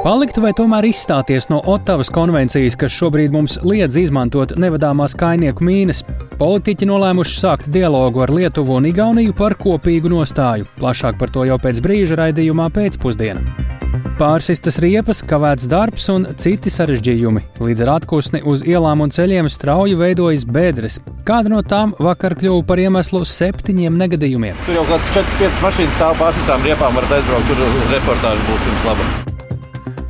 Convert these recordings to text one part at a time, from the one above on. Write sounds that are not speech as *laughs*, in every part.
Palikt vai tomēr izstāties no Otavas konvencijas, kas šobrīd mums liedz izmantot nevadāmās kainieku mīnas? Politiķi nolēmuši sākt dialogu ar Lietuvu un Igauniju par kopīgu nostāju. Plašāk par to jau pēc brīža raidījumā pēcpusdienā. Pārsistas riepas, kavēts darbs un citi sarežģījumi. Līdz ar atpūsni uz ielām un ceļiem strauji veidojas bedres. Kāda no tām vakar kļuva par iemeslu septiņiem negadījumiem? Tur jau kāds 4-5 mašīnas stāv pārsistām riepām, varat aizbraukt, tur reportāža būs jums laba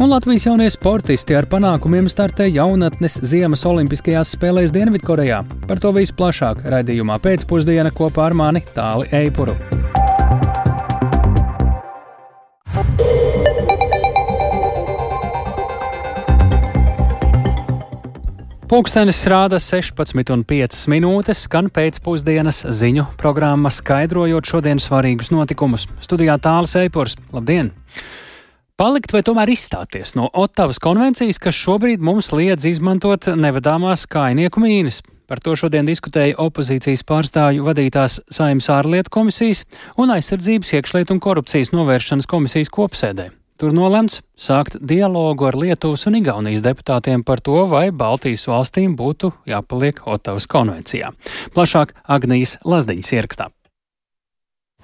un Latvijas jaunie sportisti ar panākumiem startē jaunatnes Ziemas Olimpiskajās spēlēs Dienvidkorejā. Par to visu plašāk raidījumā pēcpusdiena kopā ar mani Tāli Eipuru. Pūkstens rāda 16,5 minūtes, skan pēcpusdienas ziņu programma, skaidrojot šodienas svarīgus notikumus. Studijā tālāk Eipors. Labdien! Palikt vai tomēr izstāties no Ottavas konvencijas, kas šobrīd mums liedz izmantot nevadāmās kainieku mīnas. Par to šodien diskutēja opozīcijas pārstāvju vadītās Saimnes ārlietu komisijas un aizsardzības iekšlietu un korupcijas novēršanas komisijas kopsēdē. Tur nolemts sākt dialogu ar Lietuvas un Igaunijas deputātiem par to, vai Baltijas valstīm būtu jāpaliek Ottavas konvencijā. Plašāk Agnijas Lazdiņas ierakstā.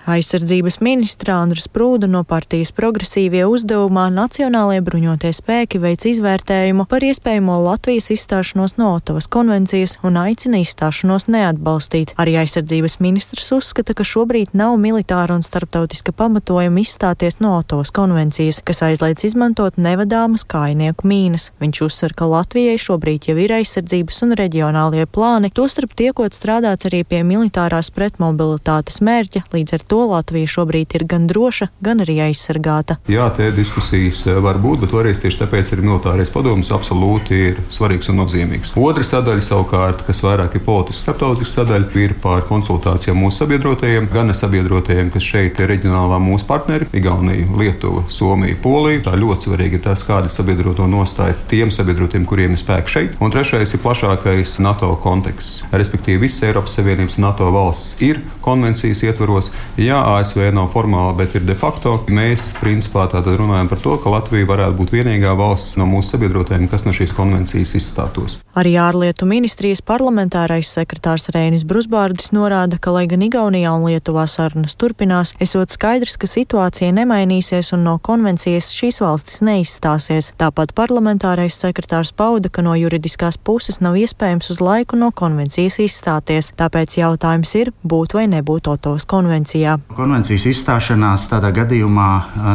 Aizsardzības ministra Andras Prūda no partijas progresīvie uzdevumā Nacionālajie bruņotie spēki veic izvērtējumu par iespējamo Latvijas izstāšanos no Otavas konvencijas un aicina izstāšanos neatbalstīt. Arī aizsardzības ministrs uzskata, ka šobrīd nav militāra un starptautiska pamatojuma izstāties no Otavas konvencijas, kas aizliedz izmantot nevadāmas kājnieku mīnas. Viņš uzsver, ka Latvijai šobrīd jau ir aizsardzības un reģionālie plāni, tostarp tiekot strādāts arī pie militārās pretmobilitātes mērķa, līdz ar to to Latvija šobrīd ir gan droša, gan arī aizsargāta. Jā, tie diskusijas eh, var būt, bet toreiz tieši tāpēc arī militārais padomus absolūti ir svarīgs un nozīmīgs. Otra sadaļa savukārt, kas vairāk ir politiska starptautiska sadaļa, ir par konsultācijām mūsu sabiedrotajiem, gan sabiedrotajiem, kas šeit ir reģionālā mūsu partneri - Igaunija, Lietuva, Somija, Polija. Tā ļoti svarīgi ir tas, kāda ir sabiedroto nostāja tiem sabiedrotiem, kuriem ir spēki šeit. Un trešais ir plašākais NATO konteksts. Respektīvi, visas Eiropas Savienības NATO valsts ir konvencijas ietvaros. Jā, ASV nav formāli, bet ir de facto. Mēs principā runājam par to, ka Latvija varētu būt vienīgā valsts no mūsu sabiedrotajiem, kas no šīs konvencijas izstātos. Arī ārlietu ministrijas parlamentārais sekretārs Rēnis Brusbārdis norāda, ka, lai gan Igaunijā un Lietuvā sarunas turpinās, esot skaidrs, ka situācija nemainīsies un no konvencijas šīs valstis neizstāsies. Tāpat parlamentārais sekretārs pauda, ka no juridiskās puses nav iespējams uz laiku no konvencijas izstāties. Tāpēc jautājums ir, būt vai nebūt Otovas konvencijā. Konvencijas izstāšanās tādā gadījumā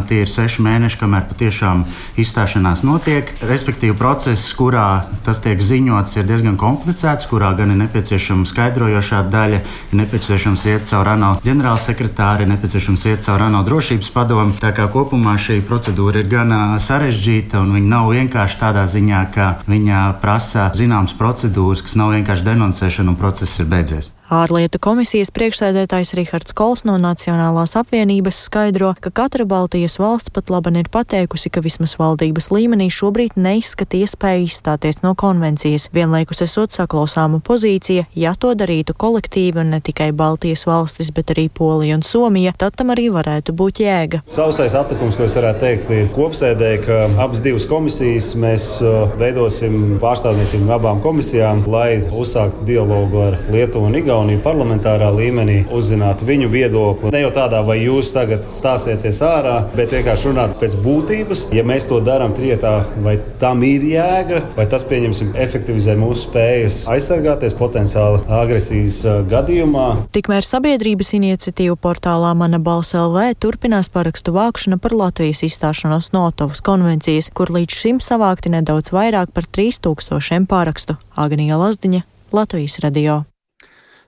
tie ir seši mēneši, kamēr patiešām izstāšanās notiek. Respektīvi, process, kurā tas tiek ziņots, ir diezgan komplicēts, kurā gan ir nepieciešama skaidrojošā daļa, ir nepieciešams iet cauri ANO ģenerālsekretāri, ir nepieciešams iet cauri ANO drošības padomu. Tā kā kopumā šī procedūra ir gan sarežģīta un viņa nav vienkārši tādā ziņā, ka viņa prasa zināmas procedūras, kas nav vienkārši denoncēšana un process ir beidzies. Ārlietu komisijas priekšsēdētājs Rihards Kols no Nacionālās apvienības skaidro, ka katra Baltijas valsts pat laban ir pateikusi, ka vismaz valdības līmenī šobrīd neizskata iespēju izstāties no konvencijas, vienlaikus esot saklausāma pozīcija, ja to darītu kolektīvi un ne tikai Baltijas valstis, bet arī Polija un Somija, tad tam arī varētu būt jēga. Sausais atlikums, ko es varētu teikt, ir kopsēdē, ka abas divas komisijas mēs uh, veidosim pārstāvniecību abām komisijām, lai uzsāktu dialogu ar Lietuvu un Igauniju. Igauniju parlamentārā līmenī, uzzināt viņu viedokli. Ne jau tādā, vai jūs tagad stāsieties ārā, bet vienkārši runāt pēc būtības. Ja mēs to darām trietā, vai tam ir jēga, vai tas, pieņemsim, efektivizē mūsu spējas aizsargāties potenciāli agresijas gadījumā. Tikmēr sabiedrības iniciatīvu portālā Mana balss LV turpinās parakstu vākšana par Latvijas izstāšanos no Otavas konvencijas, kur līdz šim savākti nedaudz vairāk par 3000 pārakstu. Agnija Lazdiņa, Latvijas radio.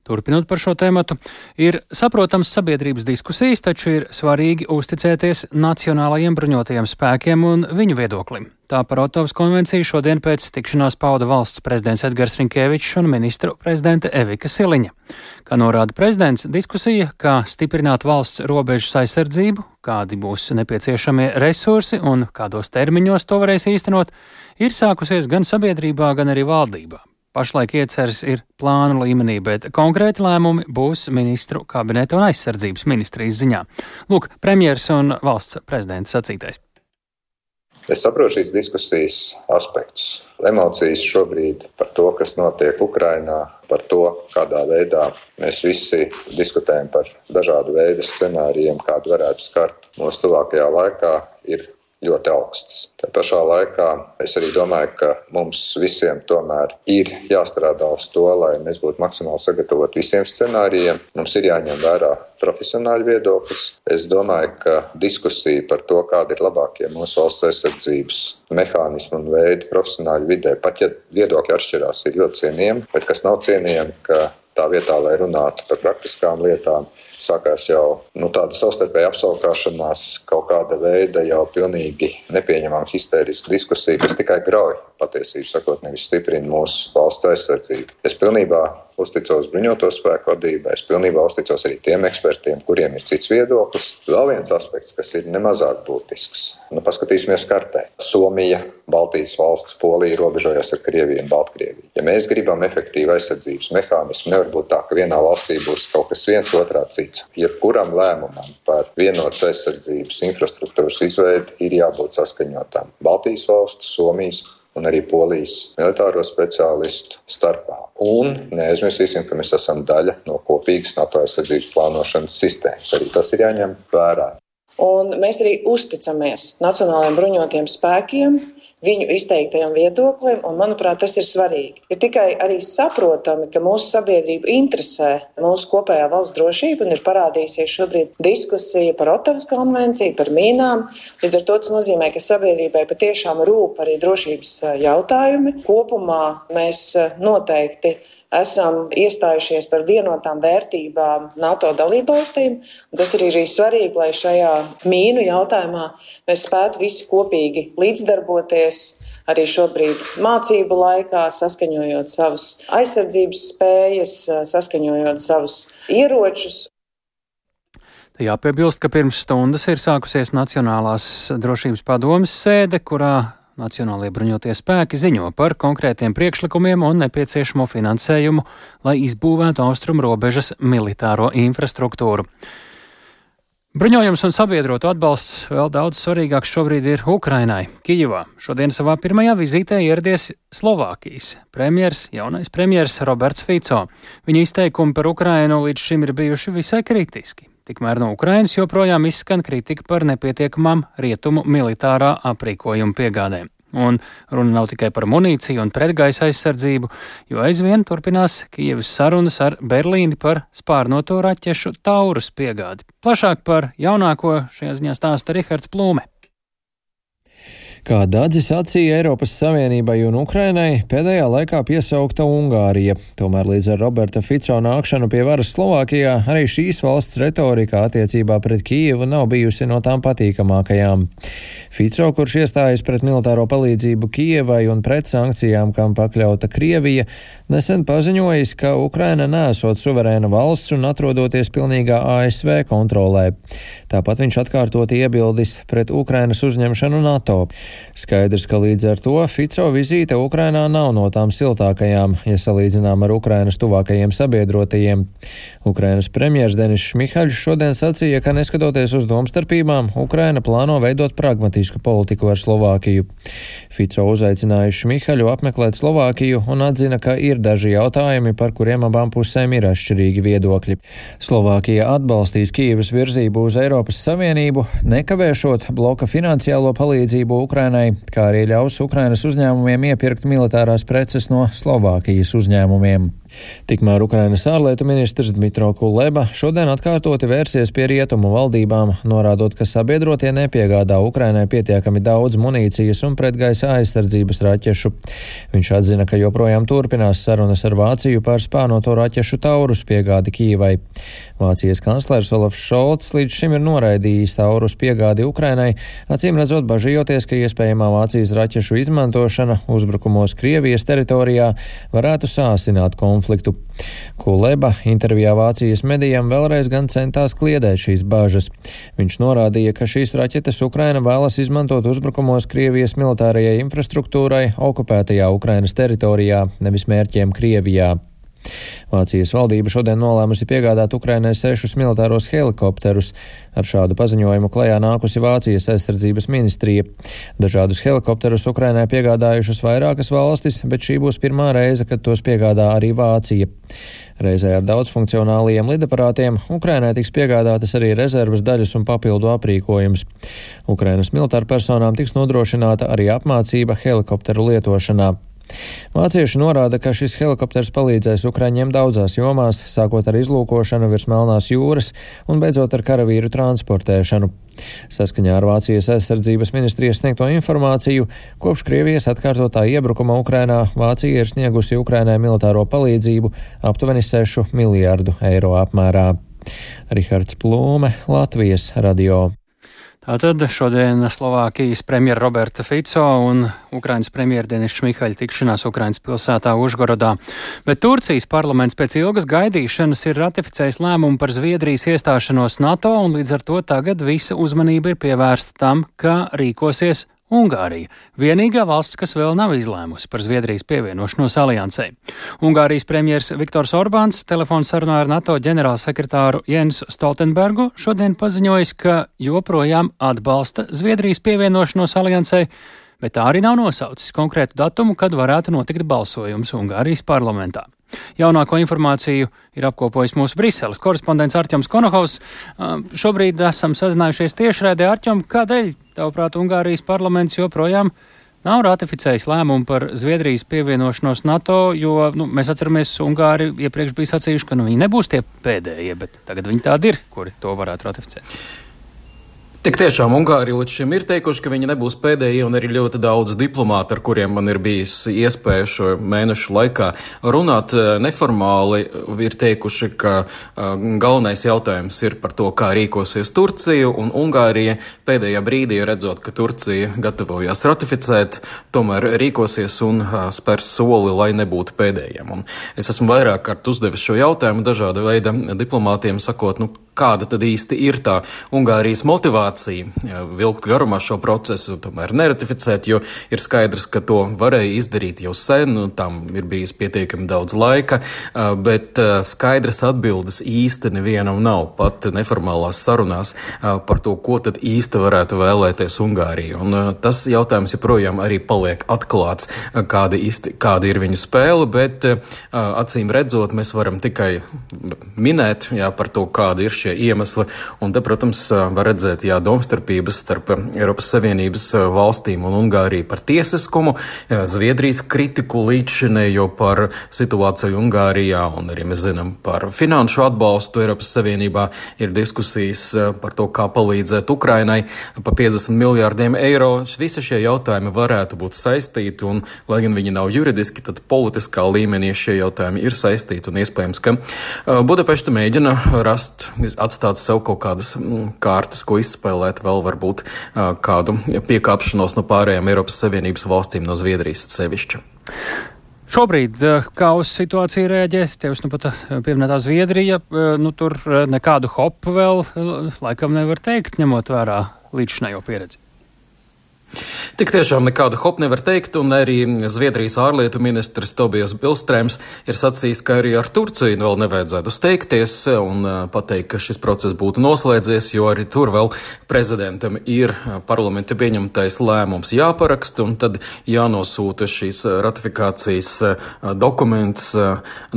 Turpinot par šo tēmatu, ir saprotams sabiedrības diskusijas, taču ir svarīgi uzticēties nacionālajiem bruņotajiem spēkiem un viņu viedoklim. Tā par Otavas konvenciju šodien pēc tikšanās pauda valsts prezidents Edgars Rinkēvičs un ministru prezidente Evika Siliņa. Kā norāda prezidents, diskusija, kā stiprināt valsts robežas aizsardzību, kādi būs nepieciešamie resursi un kādos termiņos to varēs īstenot, ir sākusies gan sabiedrībā, gan arī valdībā. Pašlaik ieceras ir plānu līmenī, bet konkrēti lēmumi būs ministru kabineta un aizsardzības ministrijas ziņā. Lūk, premjers un valsts prezidents sacītais. Es saprotu šīs diskusijas aspektus. Emocijas šobrīd par to, kas notiek Ukrajinā, par to, kādā veidā mēs visi diskutējam par dažādu veidu scenārijiem, kādu varētu skart mūsu tuvākajā laikā, ir ļoti augstas. Tā pašā laikā es arī domāju, ka mums visiem tomēr ir jāstrādā uz to, lai mēs būtu maksimāli sagatavoti visiem scenārijiem. Mums ir jāņem vērā profesionāļu viedoklis. Es domāju, ka diskusija par to, kādi ir labākie mūsu valsts aizsardzības mehānismi un veidi profesionāļu vidē, pat ja viedokļi atšķirās, ir ļoti cienījami, bet kas nav cienījami, ka tā vietā, lai runātu par praktiskām lietām, sākās jau nu, tāda savstarpēja apskaukšanās, kaut kāda veida jau pilnīgi nepieņemama histēriska diskusija, kas tikai grauj patiesību sakot, nevis stiprina mūsu valsts aizsardzību. Es pilnībā uzticos bruņoto spēku vadībai, es pilnībā uzticos arī tiem ekspertiem, kuriem ir cits viedoklis. Vēl viens aspekts, kas ir nemazāk būtisks. Nu, paskatīsimies kartē. Somija, Baltijas valsts, Polija robežojas ar Krieviju un Baltkrieviju. Ja mēs gribam efektīvu aizsardzības mehānismu, nevar būt tā, ka vienā valstī būs kaut kas viens, otrā cits. Jebkuram lēmumam par vienotas aizsardzības infrastruktūras izveidi ir jābūt saskaņotam Baltijas valsts, Somijas un arī polijas militāro speciālistu starpā. Un neaizmirsīsim, ka mēs esam daļa no kopīgas NATO aizsardzības plānošanas sistēmas. Arī tas ir jāņem vērā. Un mēs arī uzticamies Nacionālajiem bruņotajiem spēkiem, viņu izteiktajam viedoklim, un manuprāt, tas ir svarīgi. Ir tikai arī saprotami, ka mūsu sabiedrību interesē mūsu kopējā valsts drošība, un ir parādījusies šobrīd diskusija par Otavas konvenciju, par mīnām. Līdz ar to tas nozīmē, ka sabiedrībai patiešām rūp arī drošības jautājumi. Kopumā mēs noteikti esam iestājušies par vienotām vērtībām NATO dalībvalstīm. Tas ir arī svarīgi, lai šajā mīnu jautājumā mēs spētu visi kopīgi līdzdarboties. Arī šobrīd mācību laikā, saskaņojot savas aizsardzības spējas, saskaņojot savus ieročus, Jāpiebilst, ka pirms stundas ir sākusies Nacionālās drošības padomas sēde, kurā Nacionālajie bruņotie spēki ziņo par konkrētiem priekšlikumiem un nepieciešamo finansējumu, lai izbūvētu austrumu robežas militāro infrastruktūru. Bruņojums un sabiedroto atbalsts vēl daudz svarīgāks šobrīd ir Ukrainai, Kijivā. Šodien savā pirmajā vizītē ieradies Slovākijas premjers, jaunais premjers Roberts Fico. Viņa izteikumi par Ukrainu līdz šim ir bijuši visai kritiski. Tikmēr no Ukrainas joprojām izskan kritika par nepietiekamām rietumu militārā aprīkojuma piegādēm. Un runa nav tikai par munīciju un pretgaisa aizsardzību, jo aizvien turpinās Kievas sarunas ar Berlīni par spārnoto raķešu taurus piegādi. Plašāk par jaunāko šajā ziņā stāsta Rihards Plūme. Kā dadzis acīja Eiropas Savienībai un Ukrainai, pēdējā laikā piesaukta Ungārija. Tomēr līdz ar Roberta Fico nākšanu pie varas Slovākijā arī šīs valsts retorika attiecībā pret Kijevu nav bijusi no tām patīkamākajām. Fico, kurš iestājas pret militāro palīdzību Kijevai un pret sankcijām, kam pakļauta Krievija, nesen paziņojis, ka Ukraina nesot suverēna valsts un atrodoties pilnīgā ASV kontrolē. Tāpat viņš atkārtot iebildis pret Ukrainas uzņemšanu NATO. Skaidrs, ka līdz ar to Fico vizīte Ukrainā nav no tām siltākajām, ja salīdzinām ar Ukrainas tuvākajiem sabiedrotajiem. Ukrainas premjers Denis Šmihaļs šodien sacīja, ka neskatoties uz domstarpībām, Ukraina plāno veidot pragmatisku politiku ar Slovākiju. Fico uzaicināja Šmihaļu apmeklēt Slovākiju un atzina, ka ir daži jautājumi, par kuriem abām pusēm ir atšķirīgi viedokļi. Slovākija atbalstīs Kīvas virzību uz Eiropas Savienību, nekavēšot bloka finansiālo palīdzību Ukrainai Ukrainai, kā arī ļaus Ukrainas uzņēmumiem iepirkt militārās preces no Slovākijas uzņēmumiem. Tikmēr Ukrainas ārlietu ministrs Dmitro Kuleba šodien atkārtoti vērsies pie rietumu valdībām, norādot, ka sabiedrotie nepiegādā Ukrainai pietiekami daudz munīcijas un pretgaisa aizsardzības raķešu. Viņš atzina, ka joprojām turpinās sarunas ar Vāciju par spānoto raķešu taurus piegādi Kīvai. Vācijas kanclers Olafs Šolts līdz šim ir noraidījis taurus piegādi Ukrainai, acīm redzot bažījoties, ka iespējamā Vācijas raķešu izmantošana uzbrukumos Krievijas teritorijā varētu sāsināt konfliktu. Kuleba intervijā Vācijas medijām vēlreiz gan centās kliedēt šīs bažas. Viņš norādīja, ka šīs raķetes Ukraina vēlas izmantot uzbrukumos Krievijas militārajai infrastruktūrai okupētajā Ukrainas teritorijā, nevis mērķiem Krievijā. Vācijas valdība šodien nolēmusi piegādāt Ukrainai sešus militāros helikopterus. Ar šādu paziņojumu klajā nākusi Vācijas aizsardzības ministrija. Dažādus helikopterus Ukrainai piegādājušas vairākas valstis, bet šī būs pirmā reize, kad tos piegādā arī Vācija. Reizē ar daudzfunkcionāliem lidaparātiem Ukrainai tiks piegādātas arī rezerves daļas un papildu aprīkojums. Ukrainas militāru personām tiks nodrošināta arī apmācība helikopteru lietošanā. Vācieši norāda, ka šis helikopters palīdzēs Ukraiņiem daudzās jomās, sākot ar izlūkošanu virs Melnās jūras un beidzot ar karavīru transportēšanu. Saskaņā ar Vācijas aizsardzības ministrijas sniegto informāciju, kopš Krievijas atkārtotā iebrukuma Ukrainā Vācija ir sniegusi Ukrainai militāro palīdzību aptuveni 6 miljārdu eiro apmērā. Rihards Plūme, Latvijas radio. Tātad šodien Slovākijas premjera Roberta Fico un Ukrainas premjerdienis Šmihaļa tikšanās Ukrainas pilsētā Užgorodā. Bet Turcijas parlaments pēc ilgas gaidīšanas ir ratificējis lēmumu par Zviedrijas iestāšanos NATO un līdz ar to tagad visa uzmanība ir pievērsta tam, kā rīkosies Ungārija - vienīgā valsts, kas vēl nav izlēmusi par Zviedrijas pievienošanos aliansei. Ungārijas premjers Viktors Orbāns telefonu sarunā ar NATO ģenerālsekretāru Jens Stoltenbergu šodien paziņojis, ka joprojām atbalsta Zviedrijas pievienošanos aliansei, bet tā arī nav nosaucis konkrētu datumu, kad varētu notikt balsojums Ungārijas parlamentā. Jaunāko informāciju ir apkopojis mūsu Briseles korespondents Arčuns Konohovs. Šobrīd esam sazinājušies tiešraidē Arčum, kādēļ, tavuprāt, Ungārijas parlaments joprojām nav ratificējis lēmumu par Zviedrijas pievienošanos NATO, jo nu, mēs atceramies, Ungāri iepriekš bija sacījuši, ka nu, viņi nebūs tie pēdējie, bet tagad viņi tādi ir, kuri to varētu ratificēt. Tik tiešām Ungārija līdz šim ir teikuši, ka viņi nebūs pēdējie, un arī ļoti daudz diplomātu, ar kuriem man ir bijis iespēja šo mēnešu laikā runāt eh, neformāli, ir teikuši, ka uh, galvenais jautājums ir par to, kā rīkosies Turcija, un Ungārija pēdējā brīdī redzot, ka Turcija gatavojas ratificēt, tomēr rīkosies un uh, spērs soli, lai nebūtu pēdējiem. Un es esmu vairāk kārt uzdevis šo jautājumu dažāda veida diplomātiem, sakot, nu, kāda tad īsti ir tā Ungārijas motivācija vilkt garumā šo procesu, tomēr neratificēt, jo ir skaidrs, ka to varēja izdarīt jau sen, un tam ir bijis pietiekami daudz laika, bet skaidras atbildes īsti nevienam nav, pat neformālās sarunās par to, ko tad īsti varētu vēlēties Ungārija. Un tas jautājums joprojām arī paliek atklāts, kāda, īsti, kāda ir viņu spēle, bet acīm redzot, mēs varam tikai minēt jā, par to, kāda ir šie iemesli. Un te, protams, var redzēt jā, domstarpības starp Eiropas Savienības valstīm un Ungāriju par tiesiskumu, Zviedrijas kritiku līdzšinējo par situāciju Ungārijā, un arī mēs zinām par finanšu atbalstu Eiropas Savienībā. Ir diskusijas par to, kā palīdzēt Ukrainai pa 50 miljārdiem eiro. Visi šie jautājumi varētu būt saistīti, un, lai gan viņi nav juridiski, tad politiskā līmenī šie jautājumi ir saistīti, un iespējams, ka Budapešta mēģina rast atstāt sev kaut kādas mm, kārtas, ko izspēlēt, vēl varbūt kādu piekāpšanos no pārējām Eiropas Savienības valstīm, no Zviedrijas atsevišķi. Šobrīd, kā uz situāciju reaģē, tevis nu pat pieminētā Zviedrija, nu tur nekādu hopu vēl laikam nevar teikt, ņemot vērā līdzinējo pieredzi. Tik tiešām nekādu hop nevar teikt, un arī Zviedrijas ārlietu ministrs Tobijas Bilstrēms ir sacījis, ka arī ar Turciju vēl nevajadzētu steigties un pateikt, ka šis process būtu noslēdzies, jo arī tur vēl prezidentam ir parlamenta pieņemtais lēmums jāparaksta, un tad jānosūta šīs ratifikācijas dokuments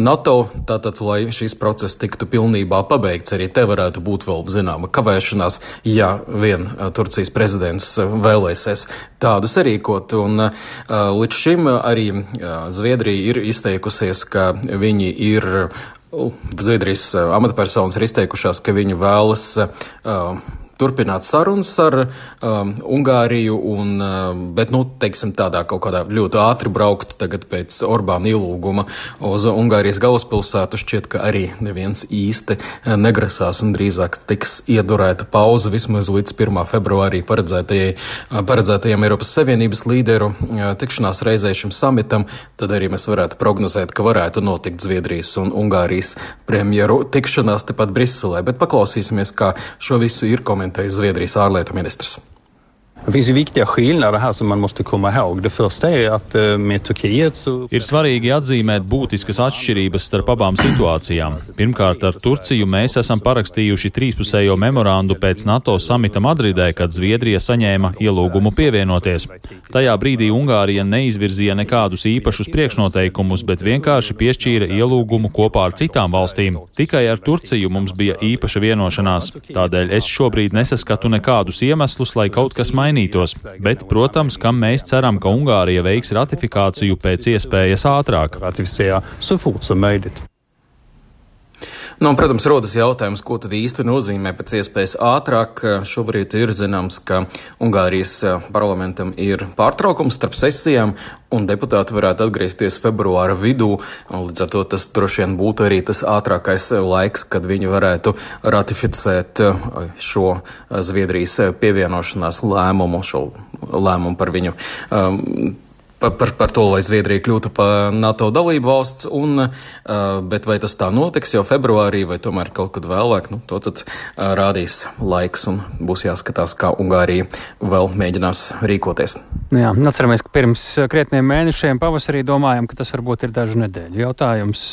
NATO, tātad, lai šis process tiktu pilnībā pabeigts. Arī te varētu būt vēl zināma kavēšanās, ja vien Turcijas prezidents vēlēsies tādu sarīkot. Un, līdz šim arī Zviedrija ir izteikusies, ka viņi ir Zviedrijas amatpersonas ir izteikušās, ka viņi vēlas uh, turpināt sarunas ar um, Ungāriju, un, um, bet, nu, teiksim, tādā kaut kādā ļoti ātri braukt tagad pēc Orbāna ielūguma uz Ungārijas galvaspilsētu. Šķiet, ka arī neviens īsti uh, negrasās un drīzāk tiks iedurēta pauze vismaz līdz 1. februārī uh, paredzētajam Eiropas Savienības līderu uh, tikšanās reizē šim samitam. Tad arī mēs varētu prognozēt, ka varētu notikt Zviedrijas un Ungārijas premjeru tikšanās tepat Briselē. Bet paklausīsimies, kā šo visu ir komentējis komentējis Zviedrijas ārlietu ministrs. Det finns ju viktiga skillnader här som man måste komma ihåg. Det första är att eh, med Turkiet så... Ir svarīgi atzīmēt būtiskas atšķirības starp abām situācijām. Pirmkārt, ar Turciju mēs esam parakstījuši trīspusējo memorandu pēc NATO samita Madridē, kad Zviedrija saņēma ielūgumu pievienoties. Tajā brīdī Ungārija neizvirzīja nekādus īpašus priekšnoteikumus, bet vienkārši piešķīra ielūgumu kopā ar citām valstīm. Tikai ar Turciju mums bija īpaša vienošanās. Tādēļ es šobrīd nesaskatu nekādus iemeslus, lai kaut kas mainītos mainītos, bet, protams, kam mēs ceram, ka Ungārija veiks ratifikāciju pēc iespējas ātrāk. Nu, protams, rodas jautājums, ko tad īsti nozīmē pēc iespējas ātrāk. Šobrīd ir zināms, ka Ungārijas parlamentam ir pārtraukums starp sesijām, un deputāti varētu atgriezties februāra vidū. Līdz ar to tas droši vien būtu arī tas ātrākais laiks, kad viņi varētu ratificēt šo Zviedrijas pievienošanās lēmumu, šo lēmumu par viņu. Um, par, par, par to, lai Zviedrija kļūtu par NATO dalību valsts, un, uh, bet vai tas tā notiks jau februārī vai tomēr kaut kad vēlāk, nu, to tad uh, rādīs laiks un būs jāskatās, kā Ungārija vēl mēģinās rīkoties. Jā, atceramies, ka pirms krietniem mēnešiem pavasarī domājam, ka tas varbūt ir dažu nedēļu jautājums.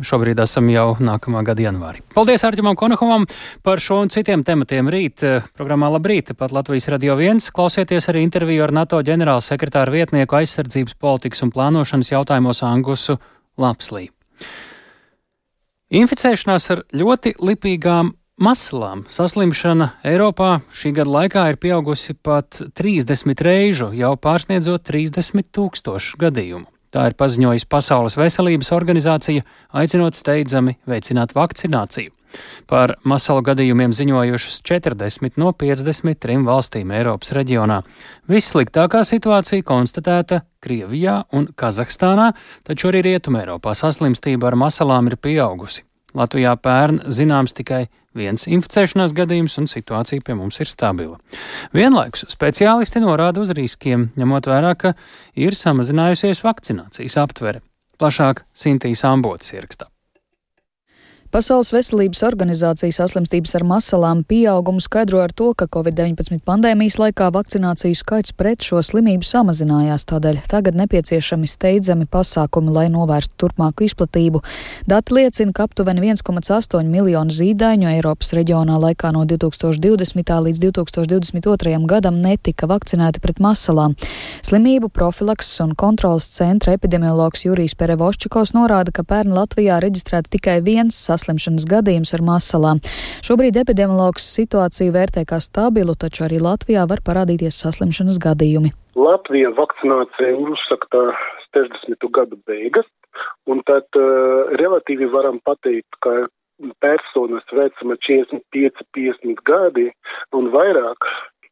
Šobrīd esam jau nākamā gada janvārī. Paldies Arķimam Konohovam par šo un citiem tematiem rīt. Programmā Labrīt, pat Latvijas radio viens. Klausieties arī interviju ar NATO ģenerāla sekretāra vietnieku aizsardzību aizsardzības politikas un plānošanas jautājumos Angusu Lapslī. Inficēšanās ar ļoti lipīgām maslām saslimšana Eiropā šī gada laikā ir pieaugusi pat 30 reižu, jau pārsniedzot 30 tūkstošu gadījumu. Tā ir paziņojusi Pasaules veselības organizācija, aicinot steidzami veicināt vakcināciju. Par masalu gadījumiem ziņojušas 40 no 53 valstīm Eiropas reģionā. Vissliktākā situācija konstatēta Krievijā un Kazahstānā, taču arī Rietumē Eiropā saslimstība ar masalām ir pieaugusi. Latvijā pērn zināms tikai viens inficēšanās gadījums, un situācija pie mums ir stabila. Vienlaikus speciālisti norāda uz riskiem, ņemot vērā, ka ir samazinājusies vakcinācijas aptvere. Plašāk Sintīs Ambotas ierakstā. Pasaules veselības organizācija saslimstības ar masalām pieaugumu skaidro ar to, ka Covid-19 pandēmijas laikā vakcināciju skaits pret šo slimību samazinājās, tādēļ tagad nepieciešami steidzami pasākumi, lai novērstu turpmāku izplatību. Dati liecina, ka aptuveni 1,8 miljonu zīdaiņu Eiropas reģionā laikā no 2020. līdz 2022. gadam netika vakcinēti pret masalām. Slimību profilakses un kontrolas centra epidemiologs Jurijs Perevoščikovs norāda, ka pērn Latvijā reģistrēts tikai viens saslimstības saslimšanas gadījums ar masalām. Šobrīd epidemiologs situāciju vērtē kā stabilu, taču arī Latvijā var parādīties saslimšanas gadījumi. Latvija vakcinācija uzsaka 60. gadu beigas, un tad uh, relatīvi varam pateikt, ka personas vecuma 45, 50 gadi un vairāk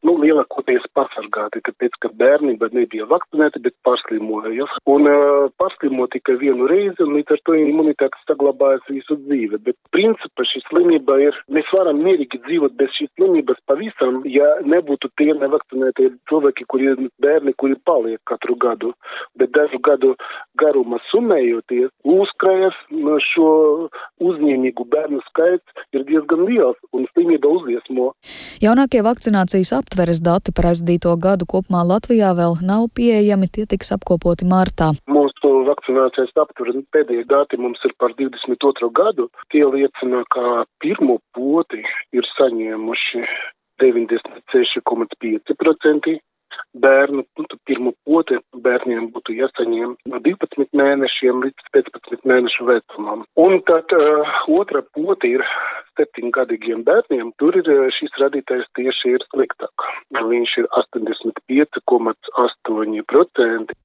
nu, lielākoties pasargāti, tāpēc, ka bērnība nebija vakcinēta, bet pārslimoja. Un uh, pārslimo tikai vienu reizi, un līdz ar to imunitāte saglabājas visu dzīvi. Bet principā šī slimība ir, mēs varam mierīgi dzīvot bez šīs slimības pavisam, ja nebūtu tie nevakcinētie cilvēki, kuri bērni, kuri paliek katru gadu. Bet dažu gadu garumā summējoties, uzkrājas šo uzņēmīgu bērnu skaits ir diezgan liels, un slimība uzliesmo. Jaunākie vakcinācijas ap aptveres dati par aizdīto gadu kopumā Latvijā vēl nav pieejami, tie tiks apkopoti martā. Mūsu vakcinācijas aptveres pēdējie dati mums ir par 22. gadu. Tie liecina, ka pirmo poti ir saņēmuši 96,5% bērnu, nu, pirmo poti bērniem būtu jāsaņem no 12 mēnešiem līdz 15 mēnešu vecumam. Un tad uh, otra poti ir septiņgadīgiem bērniem. Tur ir šis radītājs tieši ir sliktāk. Viņš ir 85,8%.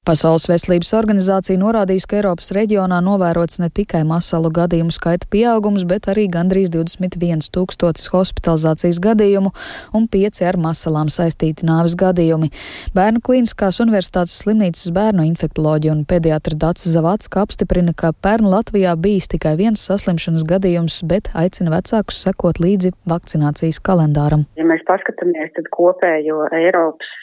Pasaules veselības organizācija norādījis, ka Eiropas reģionā novērots ne tikai masalu gadījumu skaita pieaugums, bet arī gandrīz 21 tūkstotis hospitalizācijas gadījumu un 5 ar masalām saistīti nāves gadījumi. Bērnu klīniskās universitātes slimnīcas bērnu infektoloģija un pediatra Dats Zavacka apstiprina, ka pērn Latvijā bijis tikai viens saslimšanas gadījums, bet aicina vecākus sekot līdzi vakcinācijas kalendāram. Ja mēs paskatāmies, tad kopējo Eiropas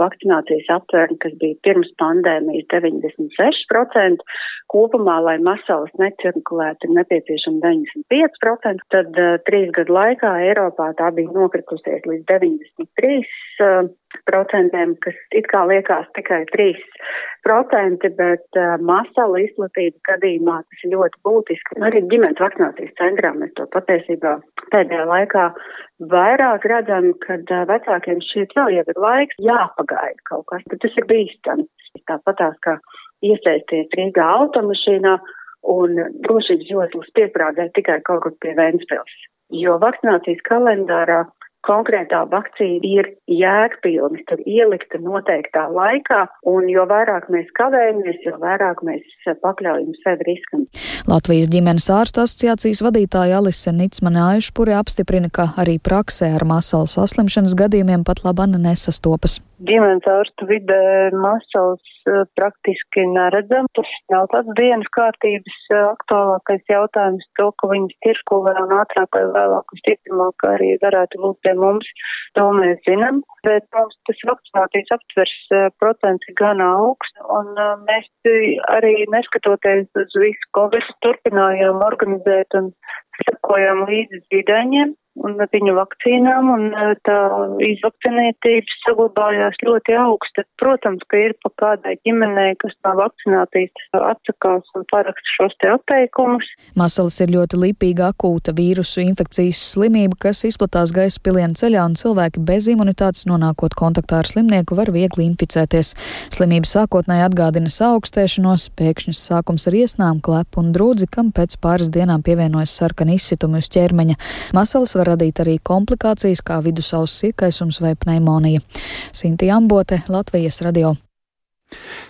vakcinācijas aptvērumu, kas bija pirms pandēmijas 96%, kopumā, lai masalas necirkulētu, ir nepieciešama 95%, tad uh, trīs gadu laikā Eiropā tā bija nokritusies līdz 93%. Uh, procentiem, kas it kā liekas tikai 3%, bet uh, masala izplatība gadījumā tas ir ļoti būtiski. Arī ģimenes vakcinācijas centrā mēs to patiesībā pēdējā laikā vairāk redzam, kad uh, vecākiem šķiet vēl jau ir laiks jāpagaida kaut kas, bet tas ir bīstami. Tāpatās kā iesaisties Rīgā automašīnā un drošības joslas pieprādēt tikai kaut kur pie Vēnspils. Jo vakcinācijas kalendārā konkrētā vakcīna ir jēgpilni, tur ielikta noteiktā laikā, un jo vairāk mēs kavējamies, jo vairāk mēs pakļaujam sevi riskam. Latvijas ģimenes ārstu asociācijas vadītāja Alise Nicmane Aišpuri apstiprina, ka arī praksē ar masalu saslimšanas gadījumiem pat labana nesastopas. Ģimenes ārstu vidē masals uh, praktiski neredzam. Tas nav tāds dienas kārtības aktuālākais jautājums, to, ka viņas tirkulē un ātrāk vai vēlāk visticamāk arī varētu būt pie mums, to mēs zinām. Bet mums tas vakcinācijas aptvers procents ir gan augsts, un mēs arī neskatoties uz visu Covid turpinājām organizēt un sekojām līdzi zīdaiņiem un viņu vakcīnām, un e, tā izvakcinētība saglabājās ļoti augsta. Protams, ka ir pa kādai ģimenei, kas no vakcinācijas atsakās un paraksta šos te atteikumus. Masalas ir ļoti lipīga akūta vīrusu infekcijas slimība, kas izplatās gaisa pilienu ceļā, un cilvēki bez imunitātes nonākot kontaktā ar slimnieku var viegli inficēties. Slimība sākotnēji atgādina saaugstēšanos, pēkšņas sākums ar iesnām, klepu un drūdzi, kam pēc pāris dienām pievienojas sarkani izsitumi uz ķermeņa. Masalas var radīt arī komplikācijas kā vidusauss sirkaisums vai pneimonija. Sinti Ambote, Latvijas radio.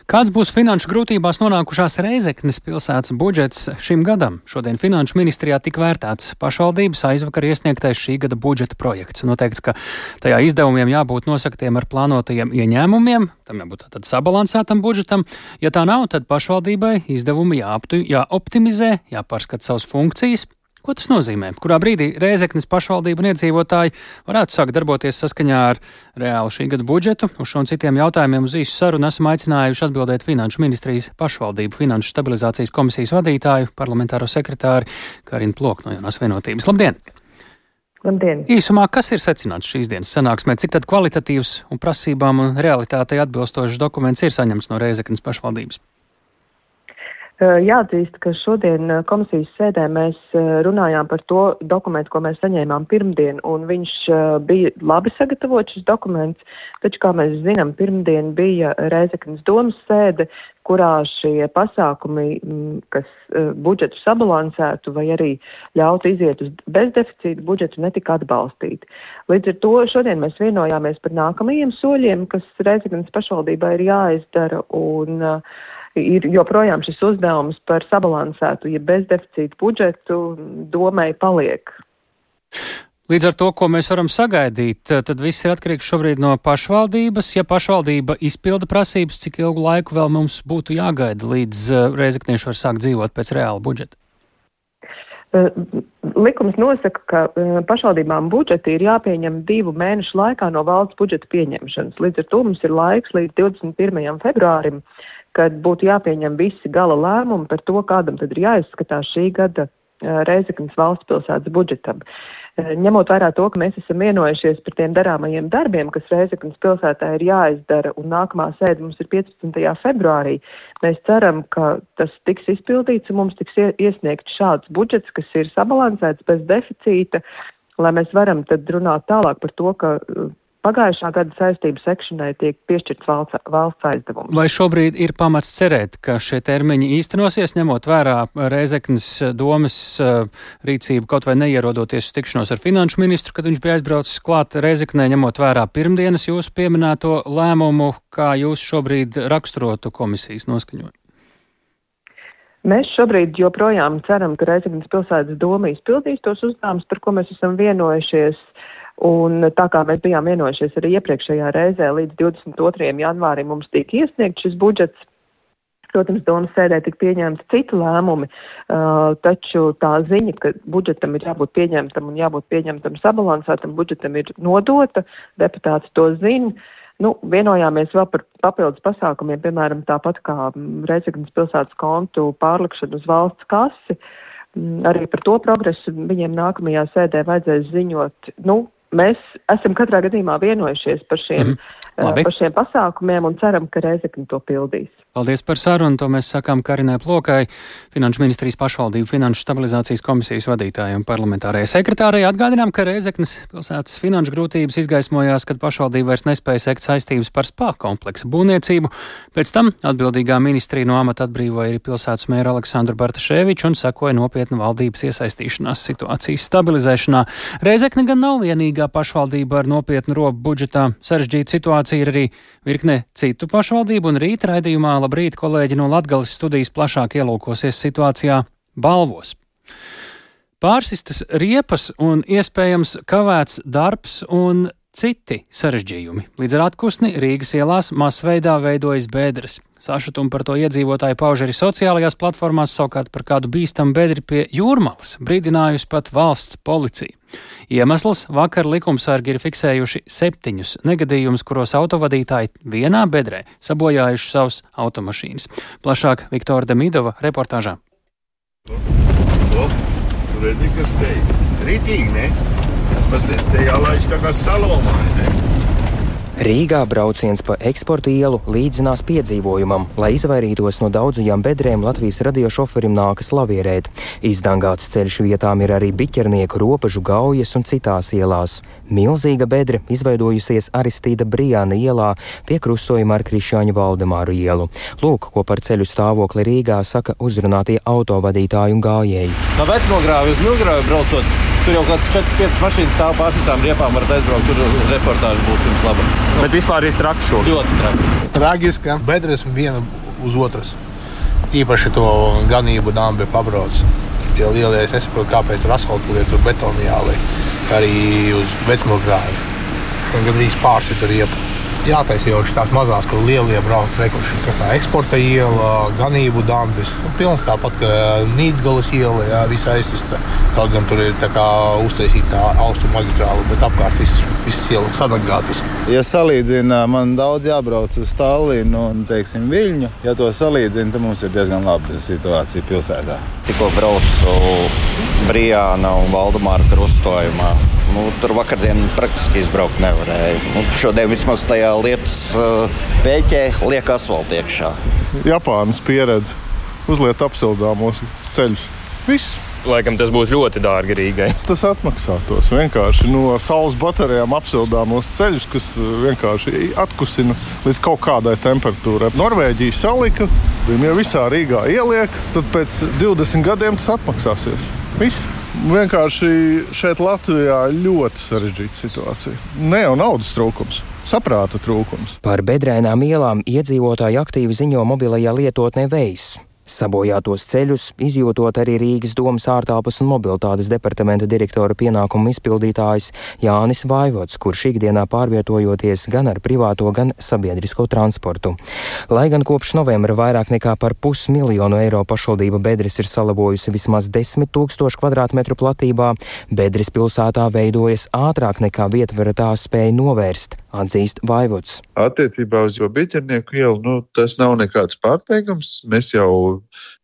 Kāds būs finanšu grūtībās nonākušās Reizeknes pilsētas budžets šim gadam? Šodien Finanšu ministrijā tika vērtēts pašvaldības aizvakar iesniegtais šī gada budžeta projekts. Noteikts, ka tajā izdevumiem jābūt nosaktiem ar plānotajiem ieņēmumiem, tam jābūt tātad sabalansētam budžetam. Ja tā nav, tad pašvaldībai izdevumi jāoptimizē, jāpārskat savas funkcijas, Ko tas nozīmē? Kurā brīdī Rēzeknes pašvaldība un iedzīvotāji varētu sākt darboties saskaņā ar reālu šī gada budžetu? Uz šo un citiem jautājumiem uz īsu sarunu esam aicinājuši atbildēt Finanšu ministrijas pašvaldību Finanšu stabilizācijas komisijas vadītāju, parlamentāro sekretāri Karinu Plok no jaunās vienotības. Labdien! Labdien! Īsumā, kas ir secināts šīs dienas sanāksmē? Cik tad kvalitatīvs un prasībām un realitātei atbilstošs dokuments ir saņemts no Rēzeknes pašvaldības? Jāatzīst, ka šodien komisijas sēdē mēs runājām par to dokumentu, ko mēs saņēmām pirmdien, un viņš bija labi sagatavots šis dokuments. Taču, kā mēs zinām, pirmdien bija Reizeknas domas sēde, kurā šie pasākumi, kas budžetu sabalansētu vai arī ļautu iziet uz bezdeficīta budžetu, netika atbalstīti. Līdz ar to šodien mēs vienojāmies par nākamajiem soļiem, kas Reizeknas pašvaldībai ir jāizdara. Un, uh, ir joprojām šis uzdevums par sabalansētu, ja bezdeficītu budžetu domai paliek. Līdz ar to, ko mēs varam sagaidīt, tad viss ir atkarīgs šobrīd no pašvaldības. Ja pašvaldība izpilda prasības, cik ilgu laiku vēl mums būtu jāgaida, līdz eh, reizeknieši var sākt dzīvot pēc reāla budžeta? Eh, likums nosaka, ka eh, pašvaldībām budžeti ir jāpieņem divu mēnešu laikā no valsts budžeta pieņemšanas. Līdz ar to mums ir laiks līdz 21. februārim kad būtu jāpieņem visi gala lēmumi par to, kādam tad ir jāizskatās šī gada Reizeknas valsts pilsētas budžetam. Ņemot vērā to, ka mēs esam vienojušies par tiem darāmajiem darbiem, kas Reizeknas pilsētā ir jāizdara, un nākamā sēde mums ir 15. februārī, mēs ceram, ka tas tiks izpildīts un mums tiks iesniegts šāds budžets, kas ir sabalansēts bez deficīta, lai mēs varam runāt tālāk par to, ka pagājušā gada saistību sekšanai tiek piešķirts valsts, valsts aizdevums. Vai šobrīd ir pamats cerēt, ka šie termiņi īstenosies, ņemot vērā Reizeknas domas uh, rīcību, kaut vai neierodoties uz tikšanos ar finanšu ministru, kad viņš bija aizbraucis klāt Reizeknē, ņemot vērā pirmdienas jūsu pieminēto lēmumu, kā jūs šobrīd raksturotu komisijas noskaņojumu? Mēs šobrīd joprojām ceram, ka Reizeknas pilsētas doma izpildīs tos uzdevumus, par ko mēs esam vienojušies. Uh, Un tā kā mēs bijām vienojušies arī iepriekšējā reizē, līdz 22. janvārim mums tika iesniegts šis budžets. Protams, domas sēdē tika pieņemti citi lēmumi, uh, taču tā ziņa, ka budžetam ir jābūt pieņemtam un jābūt pieņemtam sabalansētam, budžetam ir nodota, deputāti to zina. Nu, vienojāmies vēl par papildus pasākumiem, piemēram, tāpat kā Reizeknas pilsētas kontu pārlikšanu uz valsts kasi. Arī par to progresu viņiem nākamajā sēdē vajadzēs ziņot. Nu, mēs esam katrā gadījumā vienojušies par šiem, mm -hmm. par šiem pasākumiem un ceram, ka Reizekne to pildīs. Paldies par sarunu. To mēs sakām Karinai Plokai, Finanšu ministrijas pašvaldību finanšu stabilizācijas komisijas vadītājai un parlamentārajai sekretārei. Atgādinām, ka Reizeknas pilsētas finanšu grūtības izgaismojās, kad pašvaldība vairs nespēja sekt saistības par spā kompleksa būvniecību. Pēc tam atbildīgā ministrija no amata atbrīvoja arī pilsētas mēra Aleksandru Bartaševiču un sekoja nopietnu valdības iesaistīšanās situācijas stabilizēšanā. Reizekne gan nav vienīgā pašvaldība ar nopietnu robu budžetā. Sarežģīta situācija ir arī virkne citu pašvaldību un rīt raidījumā labrīt, kolēģi no Latgales studijas plašāk ielūkosies situācijā balvos. Pārsistas riepas un iespējams kavēts darbs un citi sarežģījumi. Līdz ar atpūsni Rīgas ielās masveidā veidojas bēdras. Sašutumu par to iedzīvotāji pauž arī sociālajās platformās, savukārt par kādu bīstamu bedri pie jūrmalas brīdinājusi pat valsts policija. Iemesls vakar likumsargi ir fiksējuši septiņus negadījumus, kuros autovadītāji vienā bedrē sabojājuši savus automašīnas. Plašāk Viktora Demidova reportāžā. Redzi, kas te ir. Ritīgi, ne? Pasies, te jālaiž tā kā salomā, ne? Rīgā brauciens pa eksporta ielu līdzinās piedzīvojumam, lai izvairītos no daudzajām bedrēm Latvijas radio šoferim nākas lavierēt. Izdangāts ceļš vietām ir arī biķernieku robežu gaujas un citās ielās. Milzīga bedre izveidojusies Aristīda Brijāna ielā pie krustojuma ar Krišāņu Valdemāru ielu. Lūk, ko par ceļu stāvokli Rīgā saka uzrunātie autovadītāji un gājēji. No vecmogrāvi uz Milgrāvi braucot, tur jau kāds 4-5 mašīnas stāv pār visām riepām, varat aizbraukt, tur reportāža būs jums laba. Bet vispār ir traki šobrīd. Ļoti traki. Tragiski, ka bedres viena uz otras. Īpaši to ganību dāmas bija pabrauc. Tie lielie, es nesaprotu, kāpēc tur asfaltam lietot, tur betonu jāliek. Arī uz vecmogrāvi. Un gandrīz pārsita riepu jātaisa jau šīs mazās, kur lielie brauc rekuši, kas tā eksporta iela, ganību dambis. Nu, pilns tāpat Nīcgalas iela, jā, visa aizsista. Kaut gan tur ir tā kā uztaisīta tā austrumu magistrāla, bet apkārt viss, viss ielas sadagātas. Ja salīdzina, man daudz jābrauc uz Tallinu un, teiksim, Viļņu. Ja to salīdzina, tad mums ir diezgan laba situācija pilsētā. Tikko braucu Brijāna un Valdemāra krustojumā. Nu, tur vakardien praktiski izbraukt nevarēja. Nu, šodien vismaz tajā lietas uh, pēķē liek asfaltu iekšā. Japānas pieredze uzliet apsildāmos ceļus. Viss. Laikam tas būs ļoti dārgi Rīgai. Tas atmaksātos vienkārši no saules baterijām apsildāmos ceļus, kas vienkārši atkusina līdz kaut kādai temperatūrai. Norvēģija salika, viņi jau visā Rīgā ieliek, tad pēc 20 gadiem tas atmaksāsies. Viss. Vienkārši šeit Latvijā ir ļoti sarežģīta situācija. Ne jau naudas trūkums. Saprāta trūkums. Par bedrēnām ielām iedzīvotāji aktīvi ziņo mobilajā lietotnē Veiss. Sabojātos ceļus izjūtot arī Rīgas domas ārtelpas un mobilitātes departamenta direktora pienākumu izpildītājs Jānis Vaivots, kurš ikdienā pārvietojoties gan ar privāto, gan sabiedrisko transportu. Lai gan kopš novembra vairāk nekā par pusmiljonu eiro pašvaldība Bedres ir salabojusi vismaz 10 tūkstošu kvadrātmetru platībā, Bedres pilsētā veidojas ātrāk nekā vietvara tās spēja novērst, atzīst Vaivots. Attiecībā uz jo biķernieku ielu, nu, tas nav nekāds pārteikums. Mēs jau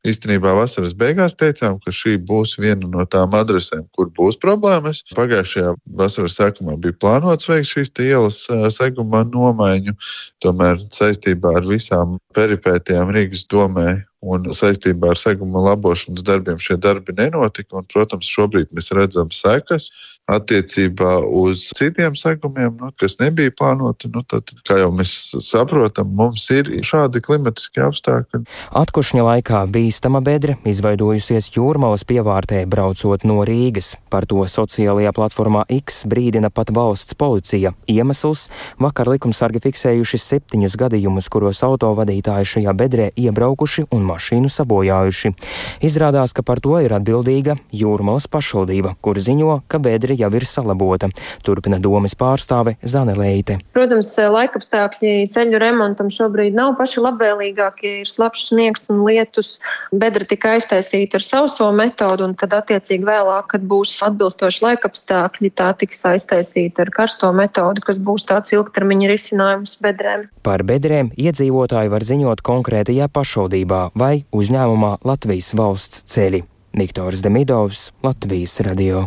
īstenībā vasaras beigās teicām, ka šī būs viena no tām adresēm, kur būs problēmas. Pagājušajā vasaras sākumā bija plānots veikt šīs ielas seguma nomaiņu, tomēr saistībā ar visām peripētījām Rīgas domē un saistībā ar seguma labošanas darbiem šie darbi nenotika. Un, protams, šobrīd mēs redzam sekas attiecībā uz citiem segumiem, nu, kas nebija plānoti. Nu, tad, kā jau mēs saprotam, mums ir šādi klimatiski apstākļi. Atkušņa laikā bīstama bedre izveidojusies jūrmalas pievārtē, braucot no Rīgas. Par to sociālajā platformā X brīdina pat valsts policija. Iemesls - vakar likumsargi fiksējuši septiņus gadījumus, kuros autovadītāji šajā bedrē iebraukuši un mašīnu sabojājuši. Izrādās, ka par to ir atbildīga Jūrmalas pašvaldība, kur ziņo, ka bedre jau ir salabota. Turpina domas pārstāve Zane Leite. Protams, laikapstākļi ceļu remontam šobrīd nav paši labvēlīgākie. Ir slapjš sniegs un lietus. Bedra tika aiztaisīta ar sauso metodu, un tad attiecīgi vēlāk, kad būs atbilstoši laikapstākļi, tā tiks aiztaisīta ar karsto metodu, kas būs tāds ilgtermiņa risinājums bedrēm. Par bedrēm iedzīvotāji var ziņot konkrētajā pašvaldībā vai uzņēmumā Latvijas valsts ceļi. Viktors Demidovs, Latvijas radio.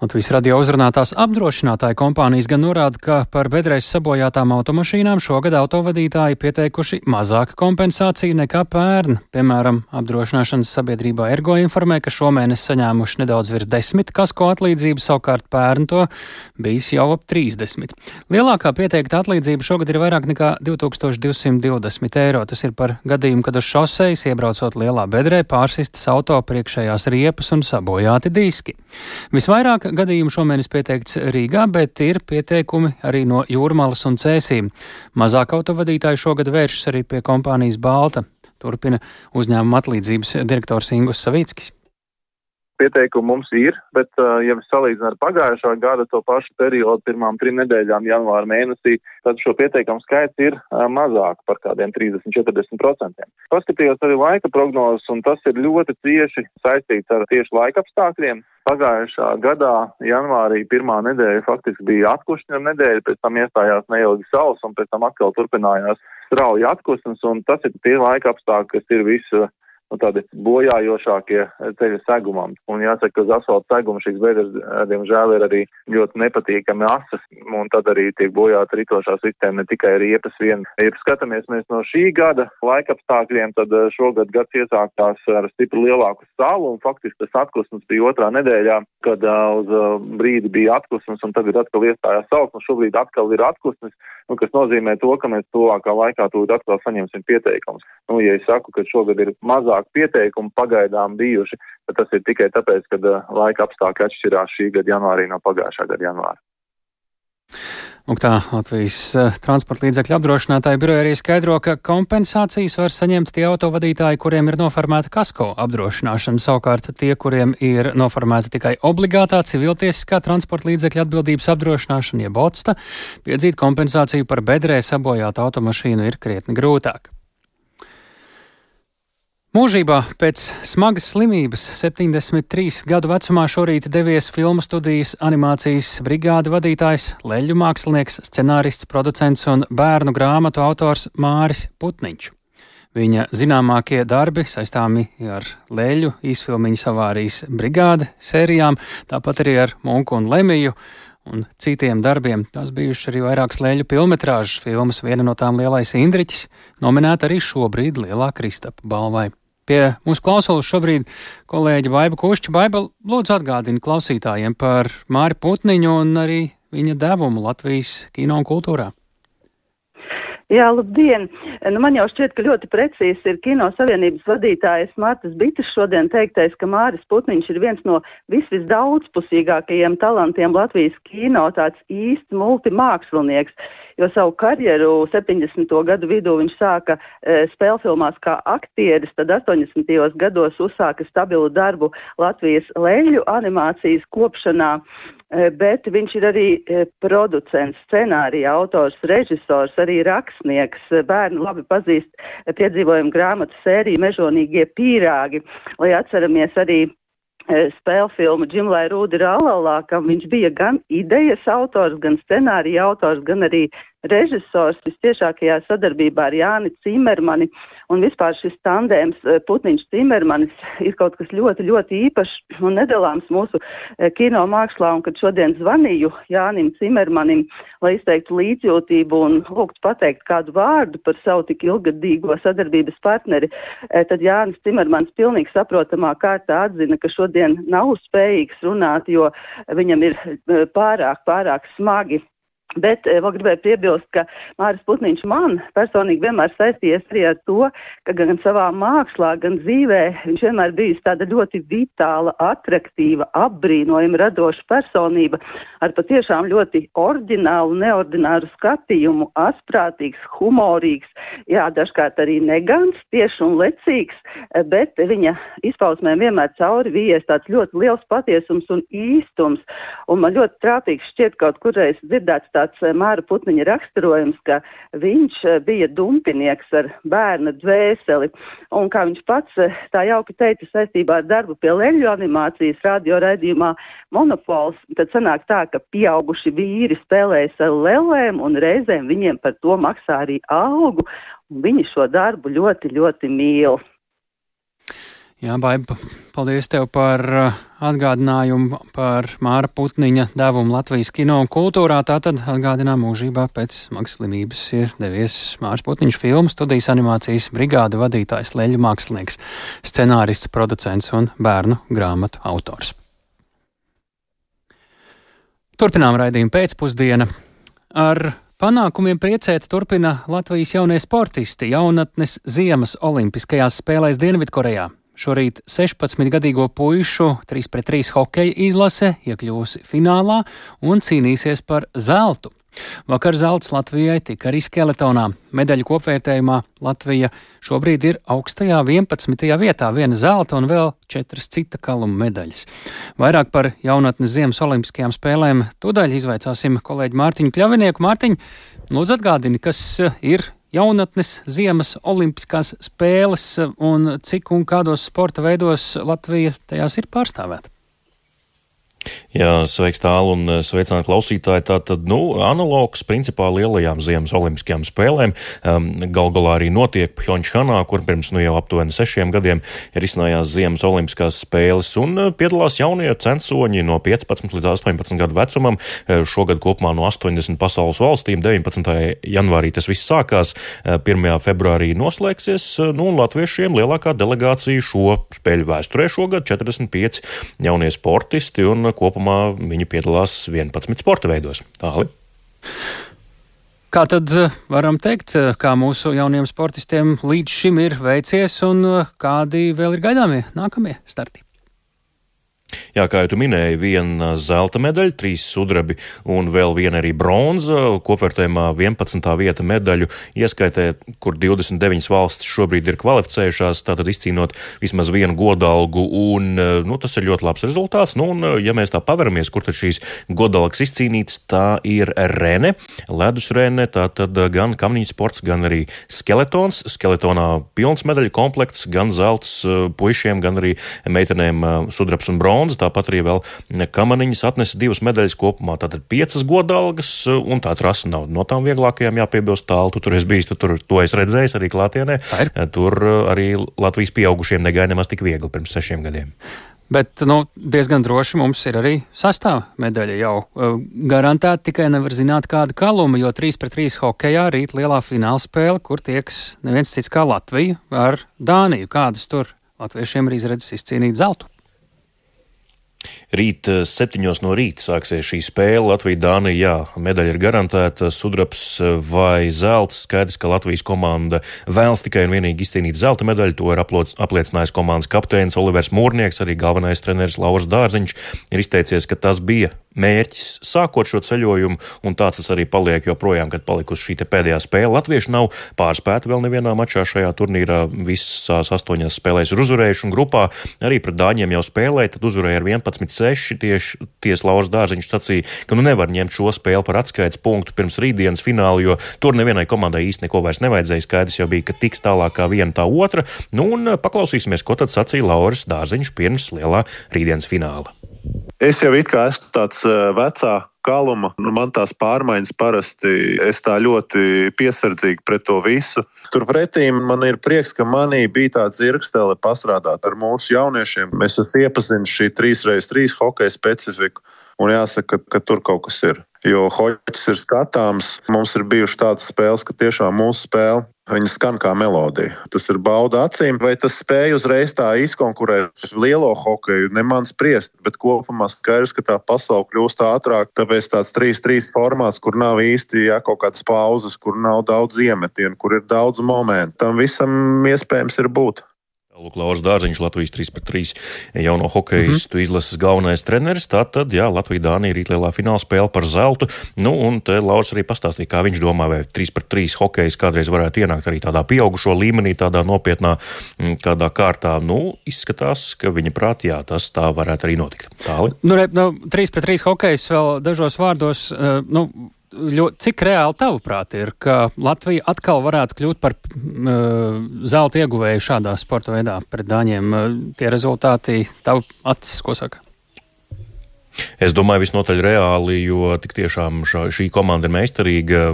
Latvijas radio uzrunātās apdrošinātāja kompānijas gan norāda, ka par bedrēs sabojātām automašīnām šogad autovadītāji pieteikuši mazāku kompensāciju nekā pērn. Piemēram, apdrošināšanas sabiedrībā Ergo informē, ka šomēnes saņēmuši nedaudz virs desmit kasko atlīdzību, savukārt pērn to bijis jau ap 30. Lielākā pieteikta atlīdzība šogad ir vairāk nekā 2220 eiro. Tas ir par gadījumu, kad uz šoseis iebraucot lielā bedrē pārsistas auto priekšējās riepas un sabojāti diski. Visvairāk gadījumu šomēnes pieteikts Rīgā, bet ir pieteikumi arī no Jūrmalas un Cēsīm. Mazāk autovadītāji šogad vēršas arī pie kompānijas Balta. Turpina uzņēmuma atlīdzības direktors Ingus Savīckis pieteikumu mums ir, bet, ja mēs salīdzinām ar pagājušā gada to pašu periodu, pirmām trim nedēļām, janvāra mēnesī, tad šo pieteikumu skaits ir mazāk par kādiem 30-40%. Paskatījos arī laika prognozes, un tas ir ļoti cieši saistīts ar tieši laika apstākļiem. Pagājušā gadā janvārī pirmā nedēļa faktiski bija atkušņa nedēļa, pēc tam iestājās neilgi saules, un pēc tam atkal turpinājās strauji atkusnes, un tas ir tie laika apstākļi, kas ir visu nu, tādi bojājošākie ceļa segumam. Un jāsaka, ka uz asfalta seguma šīs beigas, diemžēl, ir arī ļoti nepatīkami asas, un tad arī tiek bojāta ritošā sistēma, ne tikai riepas vien. Ja skatāmies mēs no šī gada laikapstākļiem, tad eh, šogad gads iesāktās ar stipri lielāku salu, un faktiski tas atklāsmes bija otrā nedēļā, kad uh, uz uh, brīdi bija atklāsmes, un tagad atkal iestājās saules, un šobrīd atkal ir atklāsmes, nu, kas nozīmē to, ka mēs tuvākā laikā tūlīt atkal saņemsim pieteikumus. Nu, ja es saku, ka šogad ir mazāk mazāk pieteikumu pagaidām bijuši, bet tas ir tikai tāpēc, ka uh, laika apstākļi atšķirās šī gada janvārī no pagājušā gada janvāra. Un tā Latvijas uh, transporta līdzekļu apdrošinātāja biroja arī skaidro, ka kompensācijas var saņemt tie autovadītāji, kuriem ir noformēta kasko apdrošināšana. Savukārt tie, kuriem ir noformēta tikai obligātā civiltiesiskā transporta līdzekļu atbildības apdrošināšana, jeb otsta, piedzīt kompensāciju par bedrē sabojātu automašīnu ir krietni grūtāk. Mūžībā pēc smagas slimības 73 gadu vecumā šorīt devies filmu studijas animācijas brigāde vadītājs, leļu mākslinieks, scenārists, producents un bērnu grāmatu autors Māris Putniņš. Viņa zināmākie darbi saistāmi ar leļu īsfilmiņu savārijas brigāde sērijām, tāpat arī ar Munku un Lemiju un citiem darbiem. Tās bijušas arī vairākas leļu filmetrāžas filmas, viena no tām Lielais Indriķis, nominēta arī šobrīd Lielā Kristapa balvai. Pie mūsu klausulas šobrīd kolēģi Baiba Kušķa. Baiba, lūdzu atgādini klausītājiem par Māri Putniņu un arī viņa devumu Latvijas kino un kultūrā. Jā, labdien! Nu, man jau šķiet, ka ļoti precīzi ir Kino savienības vadītājas Mārtas Bitas šodien teiktais, ka Māris Putniņš ir viens no vis visdaudzpusīgākajiem talantiem Latvijas kino, tāds īsts multimākslinieks, jo savu karjeru 70. gadu vidū viņš sāka e, spēlfilmās kā aktieris, tad 80. gados uzsāka stabilu darbu Latvijas leļu animācijas kopšanā. Eh, bet viņš ir arī eh, producents, scenārija autors, režisors, arī rakstnieks. Eh, bērni labi pazīst piedzīvojumu grāmatu sēriju Mežonīgie pīrāgi, lai atceramies arī spēļu filmu Džimlai Rūdi Rālalā, kam viņš bija gan idejas autors, gan scenārija autors, gan arī režisors visciešākajā sadarbībā ar Jāni Cimermani. Un vispār šis tandēms eh, Putniņš Cimermanis *laughs* ir kaut kas ļoti, ļoti īpašs un nedalāms mūsu eh, kino mākslā. Un, kad šodien zvanīju Jānim Cimermanim, lai izteiktu līdzjūtību un lūgtu pateikt kādu vārdu par savu tik ilgadīgo sadarbības partneri, eh, tad Jānis Cimermans pilnīgi saprotamā kārtā atzina, ka šodien nav spējīgs runāt, jo viņam ir pārāk, pārāk smagi Bet eh, vēl gribēju piebilst, ka Mārcis Putniņš man personīgi vienmēr saistījies arī ar to, ka gan savā mākslā, gan dzīvē viņš vienmēr bijis tāda ļoti vitāla, attraktīva, apbrīnojama, radoša personība ar patiešām ļoti oriģinālu, neordināru skatījumu, asprātīgs, humorīgs, jā, dažkārt arī negants, tieši un lecīgs, eh, bet viņa izpausmēm vienmēr cauri vies tāds ļoti liels patiesums un īstums. Un man ļoti trāpīgi šķiet kaut kurreiz dzirdēts tāds eh, Māra Putniņa raksturojums, ka viņš eh, bija dumpinieks ar bērna dvēseli. Un kā viņš pats eh, tā jauki teica saistībā ar darbu pie leļu animācijas radio raidījumā Monopols, tad sanāk tā, ka pieauguši vīri spēlējas ar lelēm un reizēm viņiem par to maksā arī algu. Viņi šo darbu ļoti, ļoti mīl. Jā, Baiba, paldies tev par uh, atgādinājumu par Māra Putniņa devumu Latvijas kino un kultūrā. Tātad atgādinām mūžībā pēc smagas slimības ir devies Mārs Putniņš filmu studijas animācijas brigāde vadītājs, leļu mākslinieks, scenārists, producents un bērnu grāmatu autors. Turpinām raidījumu pēcpusdiena ar Panākumiem priecēt turpina Latvijas jaunie sportisti jaunatnes ziemas olimpiskajās spēlēs Dienvidkorejā. Šorīt 16-gadīgo puišu 3-3 hokeja izlase iekļūsi finālā un cīnīsies par zeltu. Vakar zelts Latvijai tika arī skeletonā. Medaļu kopvērtējumā Latvija šobrīd ir augstajā 11. vietā, viena zelta un vēl četras cita kaluma medaļas. Vairāk par jaunatnes ziemas olimpiskajām spēlēm tūdaļ izvaicāsim kolēģi Mārtiņu Kļavinieku. Mārtiņ, lūdzu atgādini, kas ir jaunatnes ziemas olimpiskās spēles un cik un kādos sporta veidos Latvija tajās ir pārstāvēta? Jā, sveiks tālu un eh, sveicināti klausītāji. Tātad, nu, analogs principā lielajām ziemas olimpiskajām spēlēm. Um, gal galā arī notiek Pjončhanā, kur pirms nu jau aptuveni sešiem gadiem ir izcinājās ziemas olimpiskās spēles un uh, piedalās jaunie censoņi no 15 līdz 18 gadu vecumam. Uh, šogad kopumā no 80 pasaules valstīm 19. janvārī tas viss sākās, uh, 1. februārī noslēgsies, nu, un latviešiem lielākā delegācija šo spēļu vēsturē šogad 45 jaunie sportisti un kopumā viņi piedalās 11 sporta veidos. Tāli. Kā tad eh, varam teikt, eh, kā mūsu jauniem sportistiem līdz šim ir veicies un eh, kādi vēl ir gaidāmie nākamie starti? Jā, kā jau minēji, viena zelta medaļa, trīs sudrabi un vēl viena arī bronza. Kopvērtējumā 11. vieta medaļu ieskaitē, kur 29 valstis šobrīd ir kvalificējušās, tātad izcīnot vismaz vienu godalgu, un nu, tas ir ļoti labs rezultāts. Nu, un, ja mēs tā paveramies, kur tad šīs godalgas izcīnītas, tā ir rene, ledus rene, tātad gan kamniņu sports, gan arī skeletons. Skeletonā pilns medaļu komplekts, gan zelts puišiem, gan arī meitenēm sudrabs un bronza bronza, tāpat arī vēl kamaniņas atnesa divas medaļas kopumā. Tātad piecas godalgas, un tā trasa nav no tām vieglākajām jāpiebilst tālu. Tu tur esi bijis, tu tur to esi redzējis arī klātienē. Tur arī Latvijas pieaugušiem negāja nemaz tik viegli pirms sešiem gadiem. Bet nu, diezgan droši mums ir arī sastāvā medaļa jau garantēta. Tikai nevar zināt, kāda kaluma, jo 3 pret 3 hokeja rīt lielā fināla spēle, kur tieks neviens cits kā Latvija ar Dāniju. Kādas tur latviešiem ir izredzes izcīnīt zeltu? Rīt eh, septiņos no rīta sāksies šī spēle. Latvija, Dānija, jā, medaļa ir garantēta, sudrabs eh, vai zelts. Skaidrs, ka Latvijas komanda vēlas tikai un vienīgi izcīnīt zelta medaļu. To ir apliecinājis komandas kapteinis Olivers Mūrnieks, arī galvenais treneris Lauris Dārziņš ir izteicies, ka tas bija mērķis sākot šo ceļojumu, un tāds tas arī paliek joprojām, kad palikusi šī pēdējā spēle. Latvieši nav pārspēti vēl nevienā mačā šajā turnīrā. Visās astoņās spēlēs ir uzvarējuši, un grupā arī pret Dāņiem jau spēlēja, tad uzvarēja ar 11 6. Tieši ties Lauras Dārziņš sacīja, ka nu nevar ņemt šo spēli par atskaites punktu pirms rītdienas fināla, jo tur nevienai komandai īsti neko vairs nevajadzēja. Skaidrs jau bija, ka tiks tālāk kā viena tā otra. Nu, un paklausīsimies, ko tad sacīja Lauras Dārziņš pirms lielā rītdienas fināla. Es jau it kā esmu tāds vecā kaluma. Nu, man tās pārmaiņas parasti es tā ļoti piesardzīgi pret to visu. Turpretī man ir prieks, ka manī bija tā dzirkstele pastrādāt ar mūsu jauniešiem. Es esmu iepazinis šī 3x3 hokeja specifiku. Un jāsaka, ka, ka tur kaut kas ir. Jo hoķis ir skatāms. Mums ir bijušas tādas spēles, ka tiešām mūsu spēle Viņa skan kā melodija. Tas ir bauda acīm, vai tas spēj uzreiz tā izkonkurēt lielo hokeju. Ne man spriest, bet kopumā skaidrs, ka tā pasaule kļūst ātrāk. Tāpēc tāds 3-3 formāts, kur nav īsti jā, kaut kādas pauzes, kur nav daudz iemetienu, kur ir daudz momentu. Tam visam iespējams ir būt. Lūk, Lauris Dārziņš, Latvijas 3-3 jauno hokeistu mm -hmm. izlases galvenais treneris. Tātad, jā, Latvija-Dānija rīt lielā fināla spēle par zeltu. Nu, un te Lauris arī pastāstīja, kā viņš domā, vai 3-3 hokejs kādreiz varētu ienākt arī tādā pieaugušo līmenī, tādā nopietnā kādā kārtā. Nu, izskatās, ka viņa prāt, jā, tas tā varētu arī notikt. Tāli. Nu, re, nu 3-3 hokejs vēl dažos vārdos, uh, nu, ļoti, cik reāli tavuprāt ir, ka Latvija atkal varētu kļūt par uh, zelta ieguvēju šādā sporta veidā pret Dāņiem? Uh, tie rezultāti tavu acis, ko saka? Es domāju, visnotaļ reāli, jo tik tiešām šā, šī komanda ir meistarīga,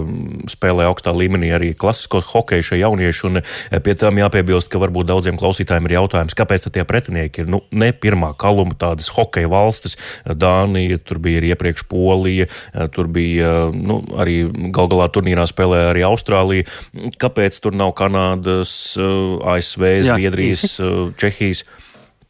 spēlē augstā līmenī arī klasisko hokeju šie jaunieši, un eh, pie tam jāpiebilst, ka varbūt daudziem klausītājiem ir jautājums, kāpēc tie pretinieki ir, nu, ne pirmā kaluma tādas hokeja valstis, Dānija, tur bija arī iepriekš Polija, eh, tur bija, nu, arī gal galā turnīrā spēlē arī Austrālija. Kāpēc tur nav Kanādas, eh, ASV, Zviedrijas, Jā, Čehijas?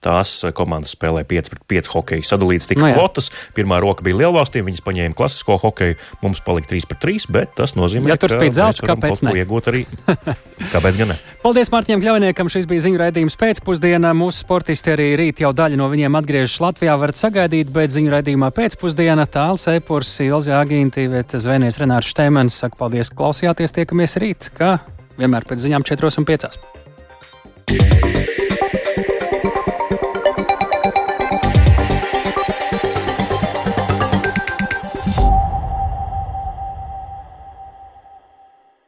Tās komandas spēlē 5 pret 5 hokeju. Sadalīts tika no nu kvotas. Pirmā roka bija lielvalstīm, viņas paņēma klasisko hokeju. Mums palika 3 pret 3, bet tas nozīmē, ja tur spīd zelts, kāpēc ne? Iegūt arī. *laughs* kāpēc gan ne? Paldies Mārtiņam Kļaviniekam. Šis bija ziņu raidījums pēcpusdienā. Mūsu sportisti arī rīt jau daļa no viņiem atgriežas Latvijā. Varat sagaidīt, bet ziņu raidījumā pēcpusdienā tāls Eipurs, Ilza Agīnti, Zvēnies Renārs Šteimans. Saka paldies, klausījāties, tiekamies rīt, kā vienmēr pēc ziņām 4 un 5.